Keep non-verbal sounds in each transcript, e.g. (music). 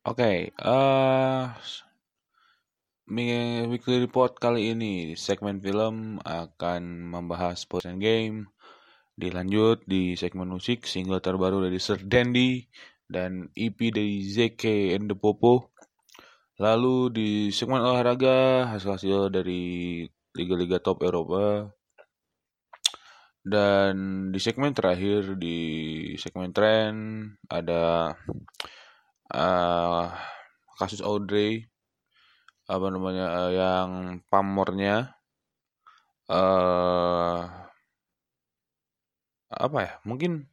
Oke, eh Weekly Report kali ini segmen film akan membahas post game. Dilanjut di segmen musik single terbaru dari Sir Dandy dan EP dari ZK and the Popo. Lalu di segmen olahraga hasil-hasil dari liga-liga top Eropa. Dan di segmen terakhir di segmen tren ada uh, kasus Audrey apa namanya uh, yang pamornya uh, apa ya mungkin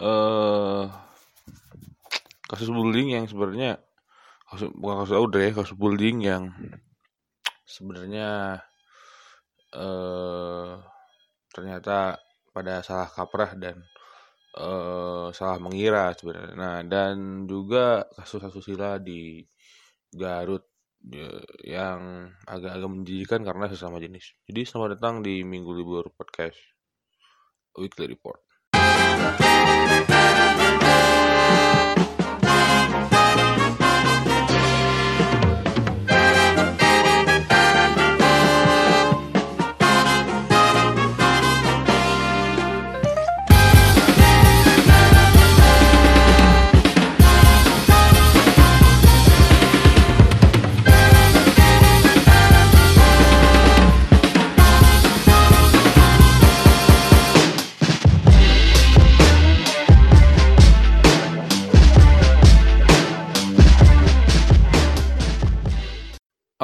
uh, kasus bullying yang sebenarnya kasus, bukan kasus Audrey kasus bullying yang sebenarnya uh, ternyata pada salah kaprah dan uh, salah mengira sebenarnya. Nah, dan juga kasus-kasus sila di Garut ya, yang agak-agak menjijikan karena sesama jenis. Jadi selamat datang di Minggu Libur Podcast Weekly Report.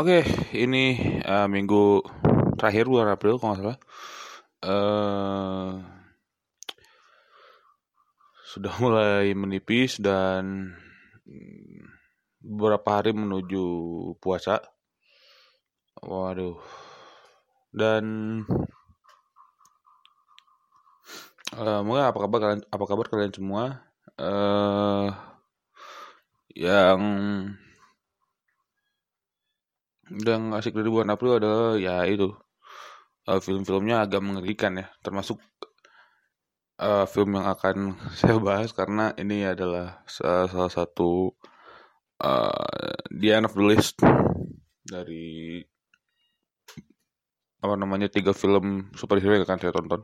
Oke, ini uh, minggu terakhir bulan April kalau nggak salah. Uh, sudah (laughs) mulai menipis dan beberapa hari menuju puasa. Waduh. Dan uh, mungkin apa kabar kalian apa kabar kalian semua? Uh, yang yang asik dari bulan April adalah ya itu. Uh, film-filmnya agak mengerikan ya termasuk uh, film yang akan (laughs) saya bahas karena ini adalah salah, satu uh, the end of the list dari apa namanya tiga film superhero yang akan saya tonton.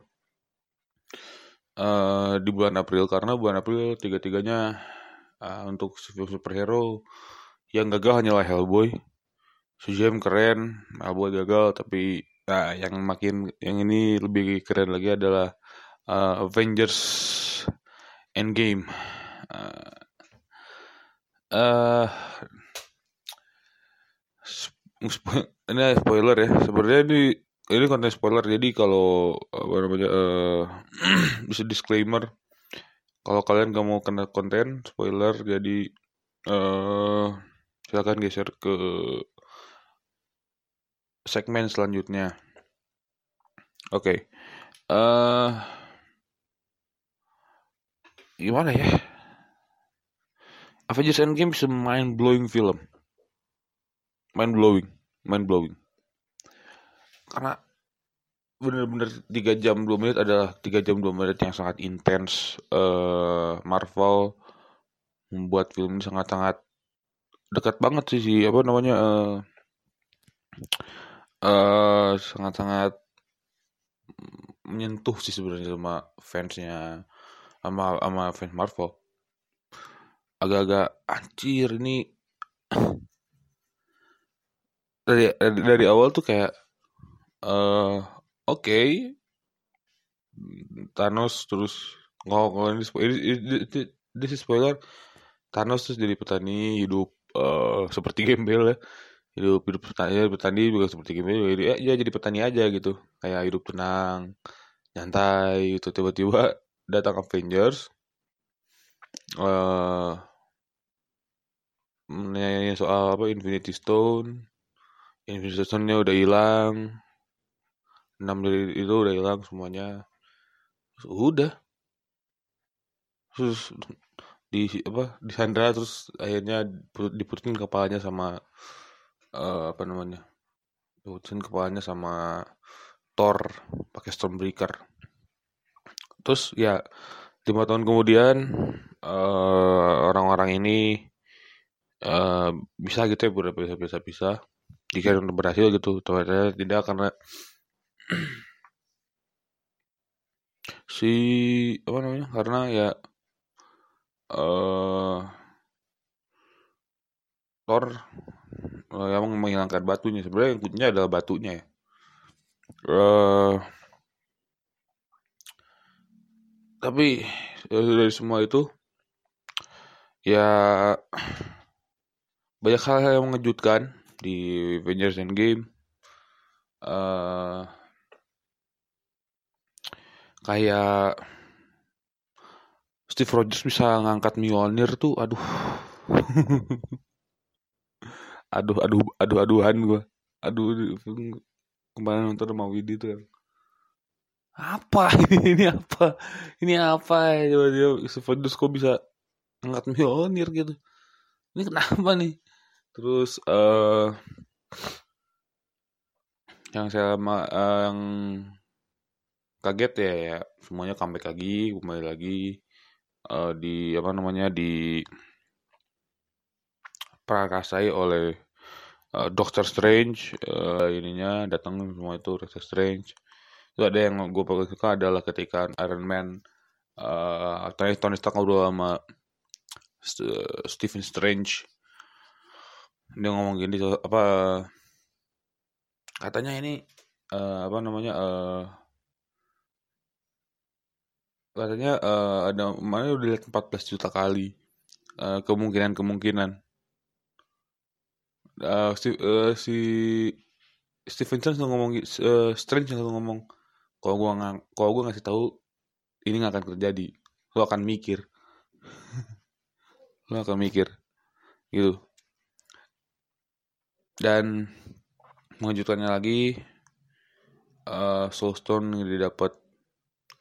Uh, di bulan April karena bulan April tiga-tiganya uh, untuk film superhero yang gagal hanyalah Hellboy Shazam keren, Hellboy gagal tapi nah, yang makin yang ini lebih keren lagi adalah uh, Avengers Endgame. Uh, uh, (laughs) ini spoiler ya. Sebenarnya ini ini konten spoiler jadi kalau apa namanya uh, (clears throat) bisa disclaimer kalau kalian gak mau kena konten spoiler jadi uh, silakan geser ke segmen selanjutnya. Oke. Okay. Uh, eh, gimana ya? Avengers Endgame is mind blowing film. Mind blowing, mind blowing. Karena bener-bener 3 jam 2 menit adalah 3 jam 2 menit yang sangat intens. Uh, Marvel membuat film ini sangat-sangat dekat banget sih sih apa namanya uh, uh, sangat-sangat menyentuh sih sebenarnya sama fansnya sama sama fans Marvel. Agak-agak anjir ini (clears throat) dari dari awal tuh kayak uh, oke. Okay. Thanos terus ini, ini, ini, ini, ini spoiler. Thanos terus jadi petani hidup uh, seperti gembel ya hidup hidup petani petani juga seperti gimana jadi ya, ya jadi petani aja gitu. Kayak hidup tenang nyantai gitu. Tiba-tiba datang Avengers uh, nanya soal apa Infinity Stone. Infinity Stone-nya udah hilang. Enam dari itu udah hilang semuanya. Terus, udah. Terus di apa di Sandra terus akhirnya diputusin kepalanya sama uh, apa namanya Lucian kepalanya sama Thor pakai Stormbreaker. Terus ya lima tahun kemudian eh, orang-orang ini uh, bisa gitu ya bisa bisa bisa jika berhasil gitu. Ternyata tidak karena (clears throat) si apa namanya karena ya uh, Thor uh, yang menghilangkan batunya. Sebenarnya yang kuncinya adalah batunya ya. Uh, tapi dari semua itu ya banyak hal, hal yang mengejutkan di Avengers Endgame. Uh, kayak Steve Rogers bisa ngangkat Mjolnir tuh aduh (laughs) aduh aduh aduh aduhan gue aduh kemarin nonton sama Widi tuh apa? (laughs) Ini apa? Ini apa? Ya coba dia Sefodus kok bisa ngeliat Mjolnir gitu? Ini kenapa nih? Terus uh, yang saya uh, yang kaget ya ya. Semuanya comeback lagi kembali lagi uh, di apa namanya di prakasai oleh uh, Doctor Strange uh, ininya datang semua itu Doctor Strange. Itu ada yang gue paling suka adalah ketika Iron Man uh, Tony, Tony Stark ngobrol sama Stephen Strange. Dia ngomong gini apa katanya ini uh, apa namanya uh, katanya uh, ada mana udah lihat 14 juta kali uh, kemungkinan kemungkinan uh, si, uh, si Stephen Strange ngomong uh, Strange ngomong kalau gua nggak kalau gua ngasih tahu ini nggak akan terjadi. Lo akan mikir. (laughs) Lo akan mikir. Gitu. Dan mengejutkannya lagi uh, Soulstone yang didapat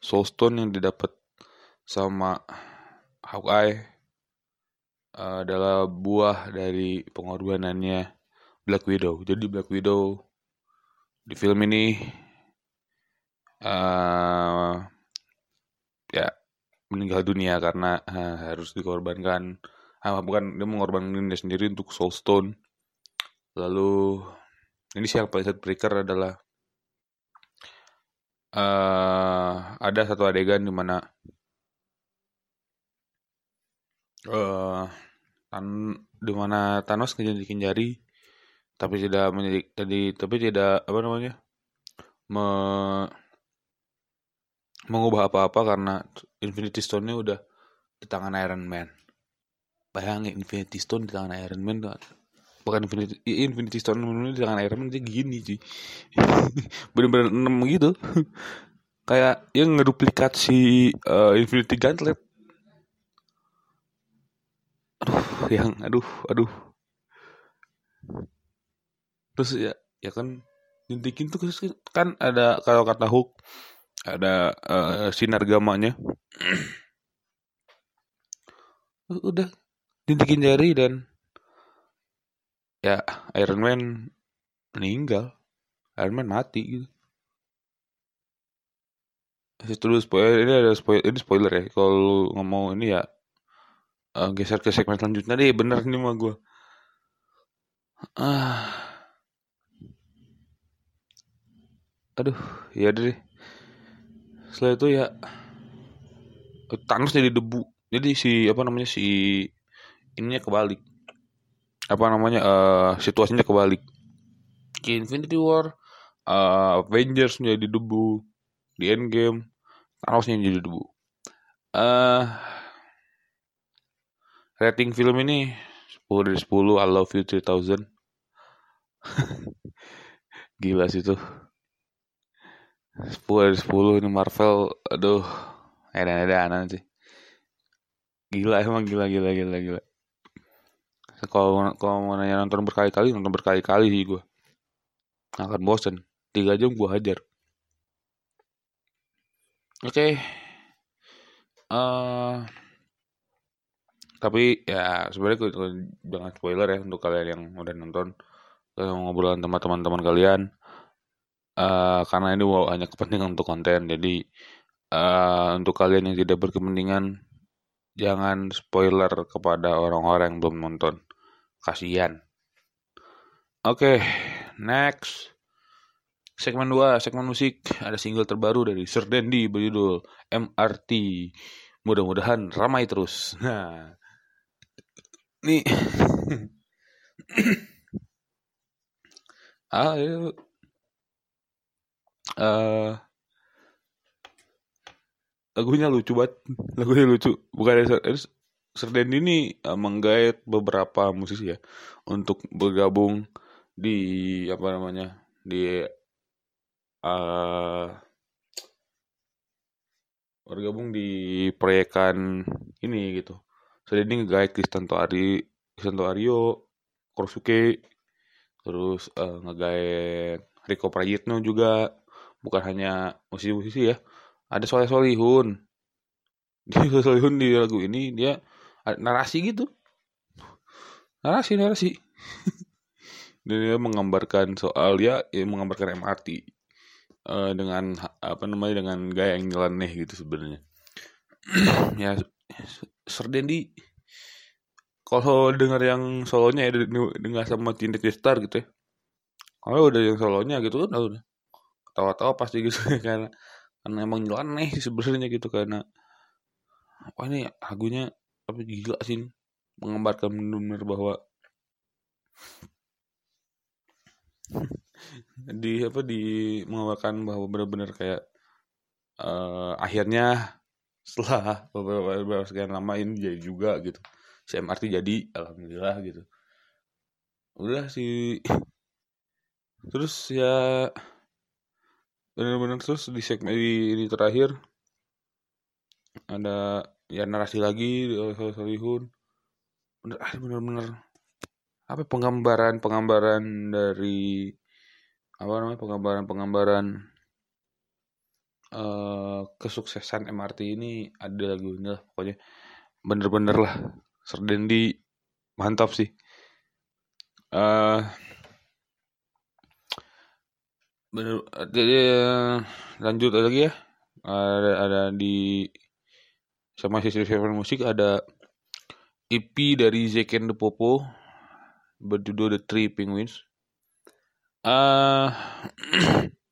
Soulstone yang didapat sama Hawkeye uh, adalah buah dari pengorbanannya Black Widow. Jadi Black Widow di film ini uh, ya meninggal dunia karena uh, harus dikorbankan. Uh, bukan dia mengorbankan diri sendiri untuk Soul Stone. Lalu ini siapa? Paling breaker adalah uh, ada satu adegan di mana uh, tan di mana Thanos ngejadikan jari tapi tidak menjadi tadi tapi tidak apa namanya me mengubah apa-apa karena Infinity Stone-nya udah di tangan Iron Man. Bayangin Infinity Stone di tangan Iron Man bukan Infinity Infinity Stone di tangan Iron Man dia gini sih. (laughs) Bener-bener enam gitu. (laughs) Kayak yang ngeduplikat si uh, Infinity Gauntlet. Aduh, yang aduh, aduh. Terus ya, ya kan nyuntikin tuh kan ada kalau kata Hook ada uh, sinar gamanya udah dintikin jari dan ya Iron Man meninggal. Iron Man mati gitu. Terus spoiler ini ada spoiler ini spoiler ya. Kalau ngomong ini ya uh, geser ke segmen selanjutnya deh bener nih mah gue ah. Aduh ya deh. Setelah itu ya Thanos jadi debu. Jadi si apa namanya si ininya kebalik. Apa namanya uh, situasinya kebalik. Di Infinity War uh, Avengers menjadi debu. Di Endgame Thanosnya jadi debu. Uh, rating film ini 10 dari 10 I love you 3000 (laughs) gila sih tuh. 10 dari 10 ini Marvel aduh edan-edanan sih gila emang gila gila gila gila. Kalau kalau mau nanya nonton berkali-kali nonton berkali-kali sih gue akan bosen. Tiga jam gue hajar. Oke. Okay. uh, eh, tapi ya sebenarnya jangan spoiler ya untuk kalian yang udah nonton ngobrol sama teman-teman kalian uh, karena ini wow, hanya kepentingan untuk konten jadi uh, untuk kalian yang tidak berkepentingan jangan spoiler kepada orang-orang yang belum nonton. Kasihan. Oke next. Segmen 2 segmen musik. Ada single terbaru dari Sir berjudul MRT mudah-mudahan ramai terus. Nah nih (coughs) ah. Uh, lagunya lucu banget lagunya lucu bukan Serden ini uh, menggait beberapa musisi ya untuk bergabung di apa namanya di uh, bergabung di proyekan ini gitu. Serden ini ngegait Kristanto Ari, Kristanto Aryo, Korsuke, terus uh, ngegait Rico Prayitno juga. Bukan hanya musisi-musisi ya. Ada Soleh Solihun. (laughs) Di Soleh Solihun di lagu ini dia narasi gitu. Narasi narasi. (laughs) Dia menggambarkan soal ya, ya menggambarkan MRT uh, eh, dengan apa namanya dengan gaya yang nyeleneh gitu sebenarnya. (clears throat) Ya Serdendi kalau dengar yang solonya ya dengar sama Tindak Star gitu ya. Kalau udah yang solonya gitu kan udah tawa-tawa pasti gitu. (laughs) Karena karena emang nyeleneh sebenarnya gitu karena apa ini lagunya tapi gila sih menggambarkan benar bahwa di apa di menggambarkan bahwa benar-benar kayak uh, akhirnya setelah beberapa, beberapa sekian lama ini jadi juga gitu. Si MRT jadi alhamdulillah gitu. Udah sih terus ya benar-benar terus di segmen di, ini terakhir ada ya narasi lagi oleh Solihun bener ah bener-bener apa penggambaran penggambaran dari apa namanya penggambaran penggambaran uh, kesuksesan MRT ini ada lagunya pokoknya. Bener-bener lah. Serdendi mantap sih. Uh, bener jadi lanjut lagi ya? Ada ada di sama sisi Seven Musik ada EP dari Zeken The Popo berjudul The Three Penguins. Uh, (clears throat)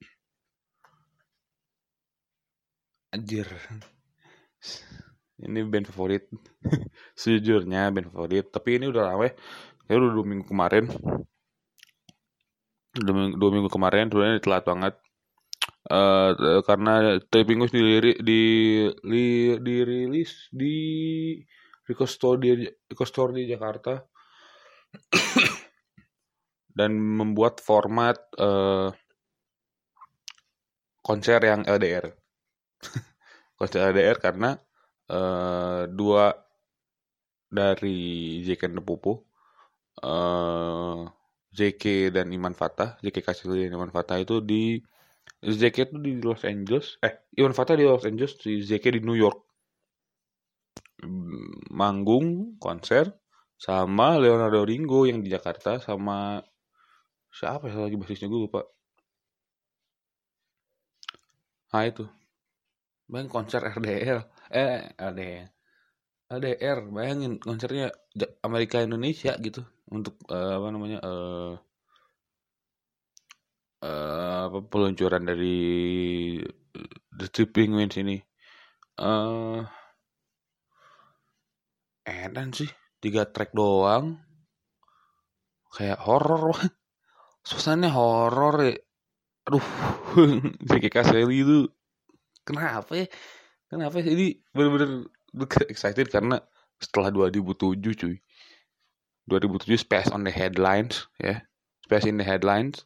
anjir. Ini band favorit. (laughs) Sejujurnya band favorit, tapi ini udah lama ya. Kayak udah dua minggu kemarin dua minggu, dua minggu kemarin sebenarnya telat banget uh, karena Tripingus dilirik di di dirilis di Rico Store di Rico Store di Jakarta (coughs) dan membuat format uh, konser yang LDR (laughs) konser LDR karena uh, dua dari Jekan Pupu uh, JK dan Iman Fatah, JK Kasili dan Iman Fatah itu di JK itu di Los Angeles, eh Iman Fatah di Los Angeles, di JK di New York. Manggung konser sama Leonardo Ringo yang di Jakarta sama siapa ya lagi basisnya gue lupa. Nah itu. Bang konser RDL. Eh RDL. LDR bayangin konsernya Amerika Indonesia gitu. Untuk uh, apa namanya uh, uh, peluncuran dari The Three Penguins ini. Uh, edan sih. Tiga track doang. Kayak horor banget suasananya horor ya. Aduh. (laughs) Jackie Caselli itu kenapa ya? Kenapa ya? Ini bener-bener excited karena setelah 2007 cuy. 2007 Space on the Headlines ya. Space in the Headlines.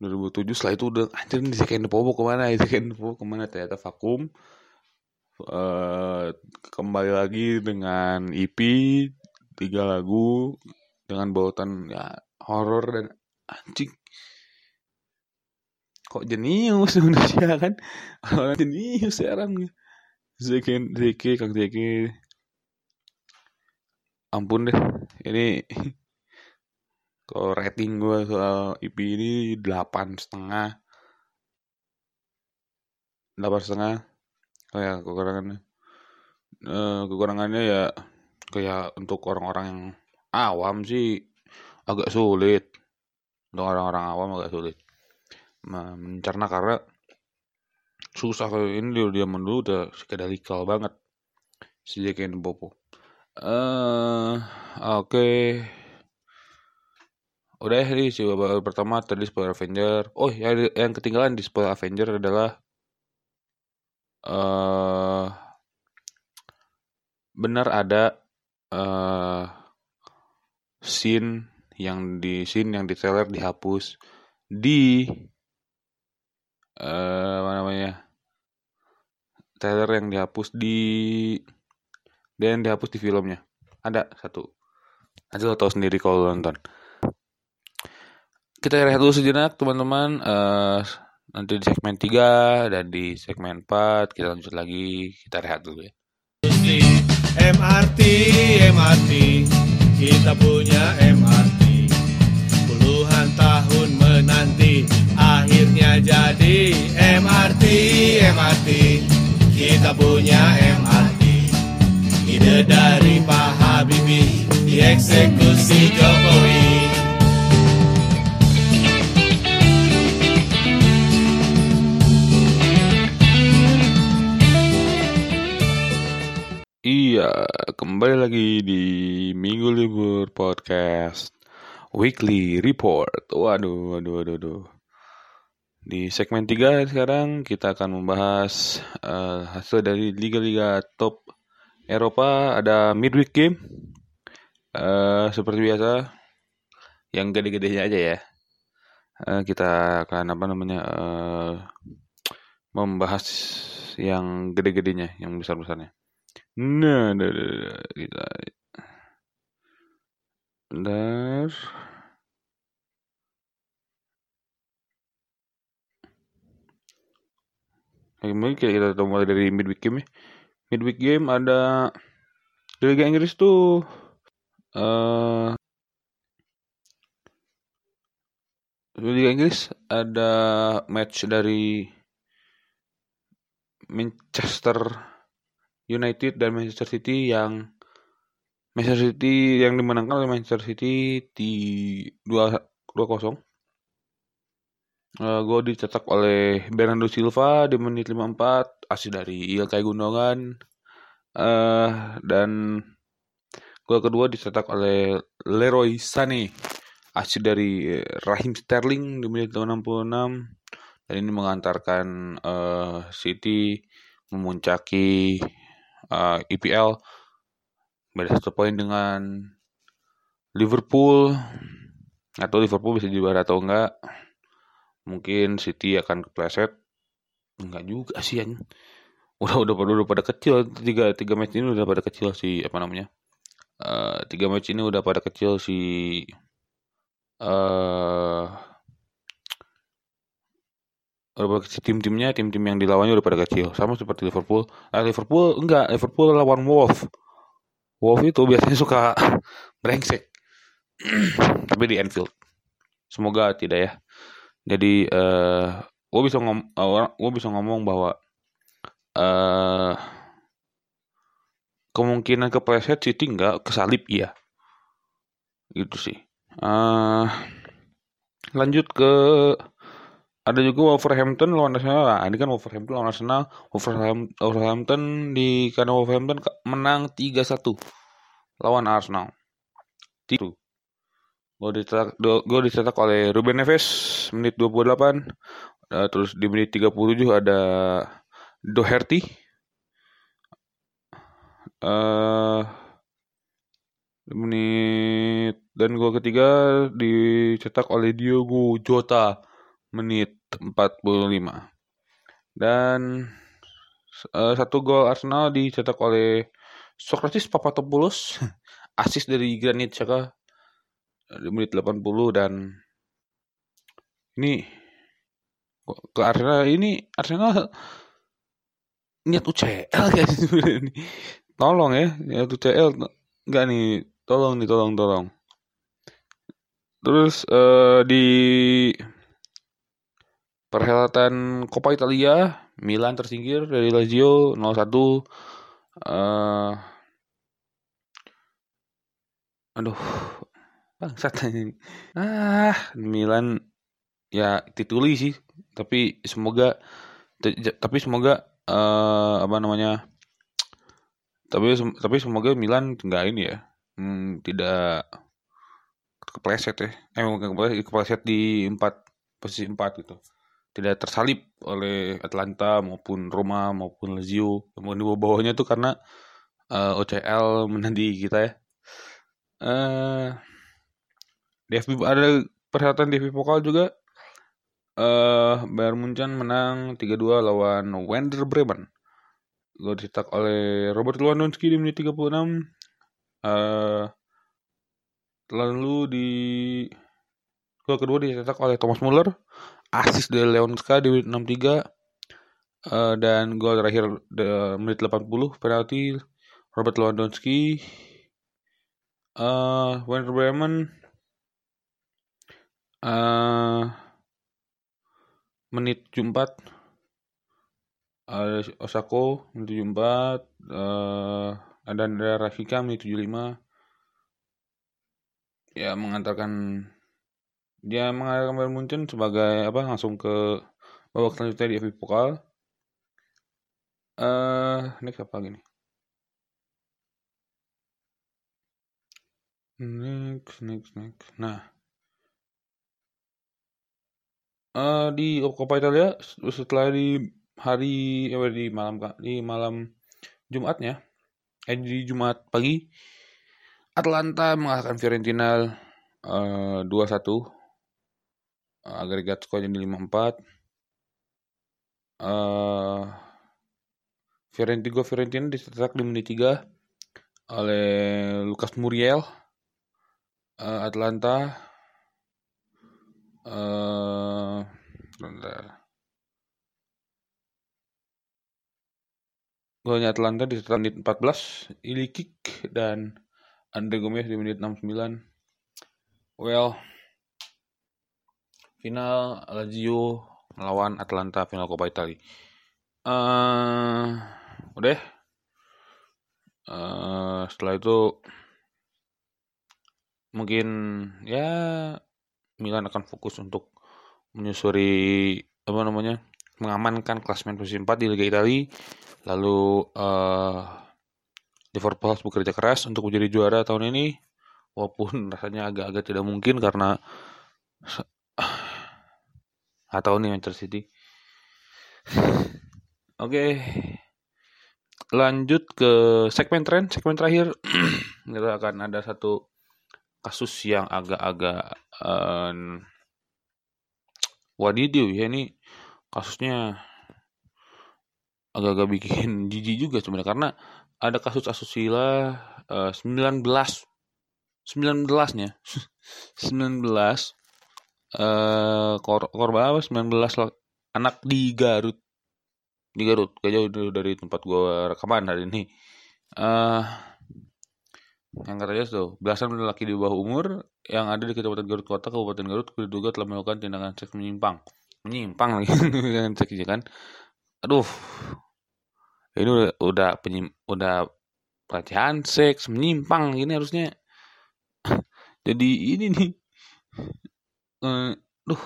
2007 setelah itu udah anjir di Second Popo ke mana di Second Popo ke mana? Ternyata vakum. Uh, kembali lagi dengan EP tiga lagu dengan bautan ya horor dan anjing kok jenius (laughs) Indonesia kan? Orang jenius sekarang Zeki Zeki Kang Zeki. Ampun deh. Ini (laughs) kalau rating gue soal IP ini delapan setengah. Delapan setengah. Oh ya kekurangannya. Uh, kekurangannya ya kayak untuk orang-orang yang awam sih agak sulit. Untuk orang-orang awam agak sulit mencerna karena susah ini dia, dia dulu udah skedalikal banget si Jack Popo. Uh, oke. Okay. Udah ya si pertama tadi spoiler Avenger. Oh, yang, yang ketinggalan di spoiler Avenger adalah uh, benar ada uh, scene yang di scene yang di trailer dihapus di uh, apa namanya? Trailer yang dihapus di dan dihapus di filmnya. Ada satu. Nanti lo tahu sendiri kalau nonton. Kita rehat dulu sejenak teman-teman. Uh, nanti di segmen 3 dan di segmen 4 kita lanjut lagi. Kita rehat dulu ya. MRT MRT kita punya MRT puluhan tahun menanti akhirnya jadi MRT MRT kita punya MRT Ide dari Pak Habibie Dieksekusi Jokowi. Iya, kembali lagi di Minggu Libur Podcast Weekly Report. Waduh, waduh, waduh, waduh. Di segmen 3 sekarang kita akan membahas uh, hasil dari liga-liga top Eropa ada midweek game. Uh, seperti biasa, yang gede-gedenya aja ya. Uh, kita akan apa namanya uh, membahas yang gede-gedenya, yang besar-besarnya. Nah, kita Bentar. Mungkin kita, kita mulai dari midweek game ya midweek game ada di Liga Inggris tuh uh, di Liga Inggris ada match dari Manchester United dan Manchester City yang Manchester City yang dimenangkan oleh Manchester City di 2 2-0. Uh, gue dicetak oleh Bernardo Silva di menit 54, asli dari Ilkay Gundogan. Uh, dan gol kedua dicetak oleh Leroy Sané, asli dari Rahim Sterling di menit 66. Dan ini mengantarkan uh, City memuncaki uh, EPL beda satu poin dengan Liverpool atau Liverpool bisa juara atau enggak mungkin City akan kepleset. Enggak juga sih kan udah udah pada udah pada kecil. Tiga tiga match ini udah pada kecil si apa namanya? Uh, tiga match ini udah pada kecil si uh, udah pada kecil tim-timnya tim-tim yang dilawannya udah pada kecil. Sama seperti Liverpool. Nah, Liverpool enggak. Liverpool lawan Wolf. Wolf itu biasanya suka (laughs) brengsek. (clears throat) Tapi di Anfield. Semoga tidak ya jadi uh, eh, gue bisa ngom uh, gue bisa ngomong bahwa uh, kemungkinan kepleset sih tinggal kesalip iya. Gitu sih. Uh, lanjut ke ada juga Wolverhampton lawan Arsenal. Nah, ini kan Wolverhampton lawan Arsenal. Wolverhampton di karena Wolverhampton menang 3-1 lawan Arsenal. Itu Gol dicetak, gol dicetak oleh Ruben Neves menit 28. Uh, eh, terus di menit 37 ada Doherty. Uh, menit dan gol ketiga dicetak oleh Diogo Jota menit 45. Dan uh, satu gol Arsenal dicetak oleh Socrates Papadopoulos, (laughs) asis dari Granit Xhaka di menit 80 dan ini ke Arsenal ini Arsenal niat UCL ya ini tolong ya niat UCL enggak nih tolong nih tolong tolong. Terus uh, di perhelatan Coppa Italia Milan tersingkir dari Lazio 0-1 uh, aduh bangsat ah Milan ya tituli sih. Tapi semoga tapi semoga uh, apa namanya tapi tapi semoga Milan nggak ini ya hmm, tidak kepleset ya. Eh kepleset, kepleset di empat posisi empat gitu. Tidak tersalip oleh Atlanta maupun Roma maupun Lazio. Kemudian di bawahnya tuh karena uh, eh, OCL menanti kita ya. Uh, di FB ada perhelatan di FB Pokal juga. Uh, Bayern Munchen menang 3-2 lawan Werder Bremen. Gol dicetak oleh Robert Lewandowski di menit 36 uh, lalu di gol kedua dicetak oleh Thomas Muller asis dari Leonska di menit 63 uh, eh, dan gol terakhir di menit 80 penalti Robert Lewandowski. Uh, Werder Bremen uh, menit 74 ada Osako menit 74 uh, dan ada Rafika menit 75 ya mengantarkan dia mengalahkan Bayern Munchen sebagai apa langsung ke babak selanjutnya di FA Pokal. Eh, uh, next apa lagi nih? Next, next, next. Nah, uh, di Coppa Italia setelah di hari eh, di malam di malam Jumatnya, eh di Jumat pagi, Atlanta mengalahkan Fiorentina uh, 2-1 agregat skornya di 54 uh, Fiorentina Fiorentina dicetak di menit 3 oleh Lucas Muriel. Uh, Atlanta uh, Golnya Atlanta di menit 14 Ilikik dan Andre Gomez di menit 69 Well final Lazio melawan Atlanta final Coppa Italia. Uh, udah. Uh, setelah itu mungkin ya Milan akan fokus untuk menyusuri apa namanya mengamankan klasmen posisi 4 di Liga Italia lalu uh, Liverpool harus bekerja keras untuk menjadi juara tahun ini walaupun (laughs) rasanya agak-agak tidak mungkin karena (sighs) atau nih Manchester City. (sighs) Oke. Okay. Lanjut ke segmen tren, segmen terakhir. (clears throat) Kita akan ada satu kasus yang agak-agak um, wadidiu ya ini kasusnya agak-agak bikin (laughs) jijik juga sebenarnya karena ada kasus asusila uh, 19 19 nya 19 eh kor korban apa? 19 anak di Garut. Di Garut gak jauh dari tempat gua rekaman hari ini. Eh yang katanya tuh belasan laki di bawah umur yang ada di Kecamatan Garut Kota Kabupaten Garut diduga telah melakukan tindakan seks menyimpang. Menyimpang lagi (laughs) dengan seks kan? Aduh. Ini udah udah penyim, udah pelecehan seks menyimpang ini harusnya. (laughs) Jadi ini nih. Eh, duh.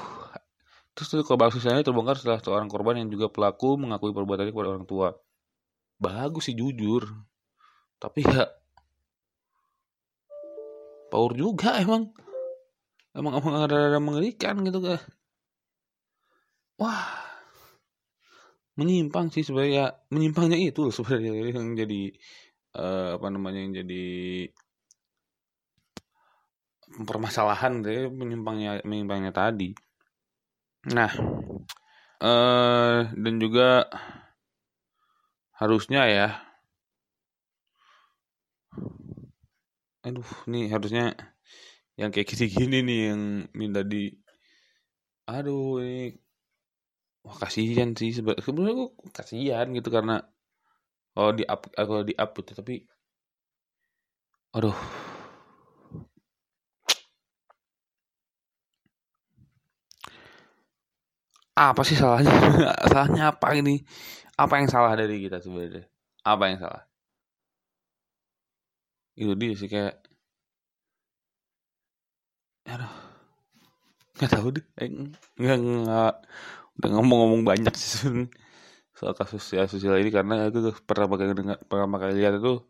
Terus korban sosialnya terbongkar setelah seorang korban yang juga pelaku mengakui perbuatannya kepada orang tua. Bagus sih jujur. Tapi ya power juga emang emang emang ada ada mengerikan gitu kan wah menyimpang sih sebenarnya ya, menyimpangnya itu sebenarnya (laughs) yang jadi uh, apa namanya yang jadi permasalahan dari menyimpangnya menyimpangnya tadi. Nah, eh dan juga harusnya ya. Aduh, nih harusnya yang kayak gini-gini nih yang minta di aduh ini wah kasihan sih sebenarnya gue kasihan gitu karena kalau di up kalau di up gitu tapi aduh. Apa sih salahnya? (laughs) Salahnya apa ini? Apa yang salah dari kita sebenarnya? Apa yang salah itu dia sih kayak aduh nggak tahu deh eh, nggak nggak udah ngomong-ngomong banyak sih soal kasus ya sosial ini. Karena aku pertama kali dengar pertama kali lihat itu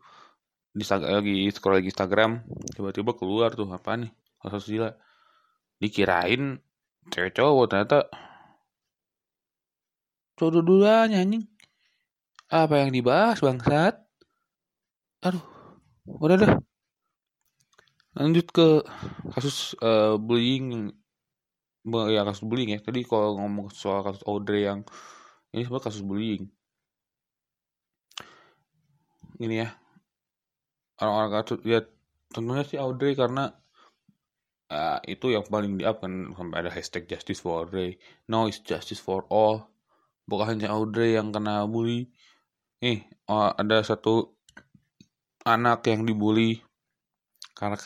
di lagi scroll lagi Instagram tiba-tiba keluar tuh apa nih? Kasus sosial dikirain cewek cowok ternyata cowok duluan anjing. Apa yang dibahas bangsat? Aduh udah dah lanjut ke kasus uh, bullying. Ya kasus bullying ya. Tadi kalau ngomong soal kasus Audrey yang ini sebenarnya kasus bullying. Ini ya. Orang-orang kasus ya tentunya sih Audrey karena uh, itu yang paling di up kan sampai ada hashtag justice for Audrey. No it's justice for all. Bukan hanya Audrey yang kena bully. Nih oh, ada satu anak yang dibully karena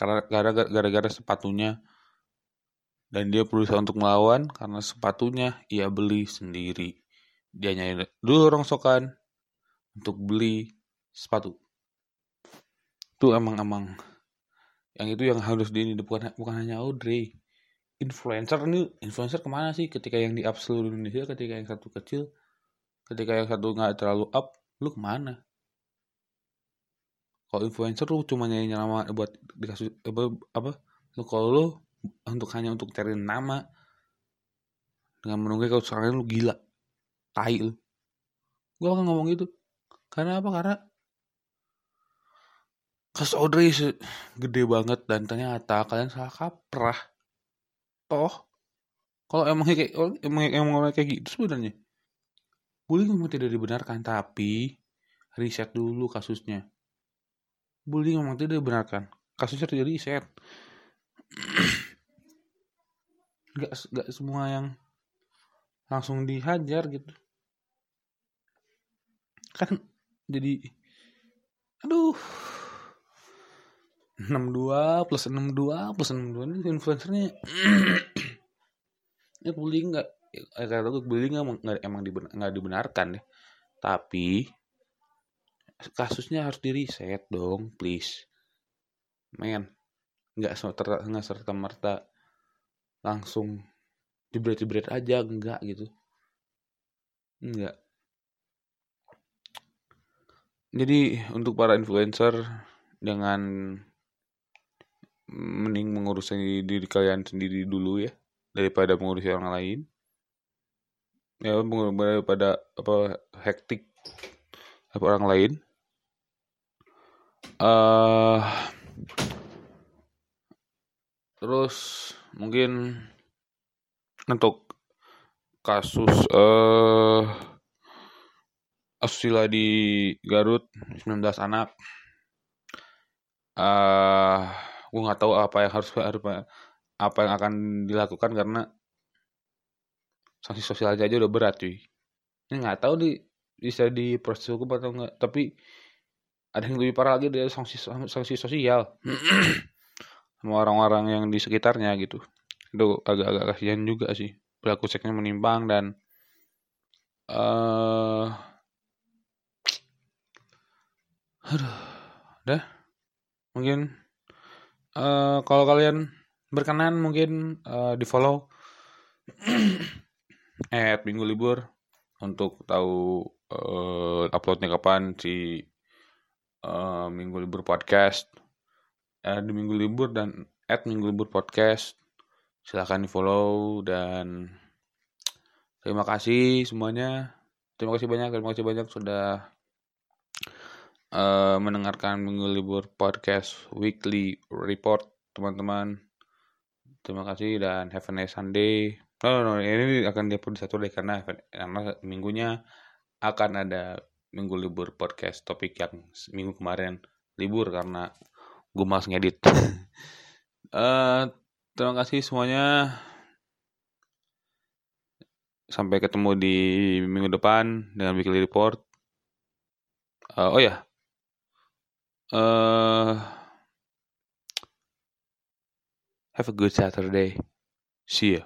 gara-gara sepatunya. Dan dia berusaha untuk melawan karena sepatunya ia beli sendiri. Dia nyanyi dulu rongsokan untuk beli sepatu. Itu emang emang yang itu yang harus di ini bukan bukan hanya Audrey. Influencer ini influencer ke mana sih? Ketika yang di up seluruh Indonesia ketika yang satu kecil ketika yang satu nggak terlalu up lu ke mana kalau influencer lu cuma nyanyi nama buat dikasih apa apa? Lu kalau lu untuk hanya untuk cari nama dengan menunggu kalau sekarang lu gila. Tai lu. Gue akan ngomong gitu. Karena apa? Karena kasus Audrey gede banget dan ternyata kalian salah kaprah. Toh kalau emang kayak emang emang kayak gitu sebenarnya? Bullying memang tidak dibenarkan tapi riset dulu kasusnya bullying memang tidak dibenarkan. Kasusnya tidak riset nggak nggak semua yang langsung dihajar gitu. Kan jadi aduh. 62 plus 62 plus 62 ini influencernya. (clears throat) Ya bullying nggak ya, kata gue bullying emang nggak dibenarkan deh. Tapi kasusnya harus di reset dong please. Men nggak serta serta merta langsung jebret-jebret aja enggak gitu. Enggak jadi untuk para influencer dengan mending mengurus diri kalian sendiri dulu ya daripada mengurusi orang lain. Ya daripada apa hektik apa orang lain uh, terus mungkin untuk kasus uh, asusila di Garut 19 anak. Uh, eh, gue nggak tahu apa yang harus apa yang akan dilakukan karena sanksi sosial aja, aja udah berat cuy. Ini nggak tahu di bisa di proses hukum atau enggak tapi ada yang lebih parah lagi dari sanksi sanksi sosial. (clears throat) Sama orang-orang yang di sekitarnya gitu. Itu agak-agak kasihan juga sih. Pelaku seksnya menimbang dan uh, Aduh, udah. Mungkin uh, kalau kalian berkenan mungkin uh, di follow (clears throat) at minggu libur untuk tahu uh, uploadnya kapan si uh, minggu libur podcast. Uh, di minggu libur dan at minggu libur podcast. Silahkan di follow dan terima kasih semuanya. Terima kasih banyak terima kasih banyak sudah uh, mendengarkan minggu libur podcast weekly report teman-teman. Terima kasih dan have a nice Sunday. No, no, no ini akan diupload di satu deh karena karena minggunya akan ada minggu libur podcast topik yang minggu kemarin libur karena gue malas ngedit. Uh, (laughs) terima kasih semuanya. Sampai ketemu di minggu depan dengan weekly report. Uh, oh ya. Uh, have a good Saturday. See ya.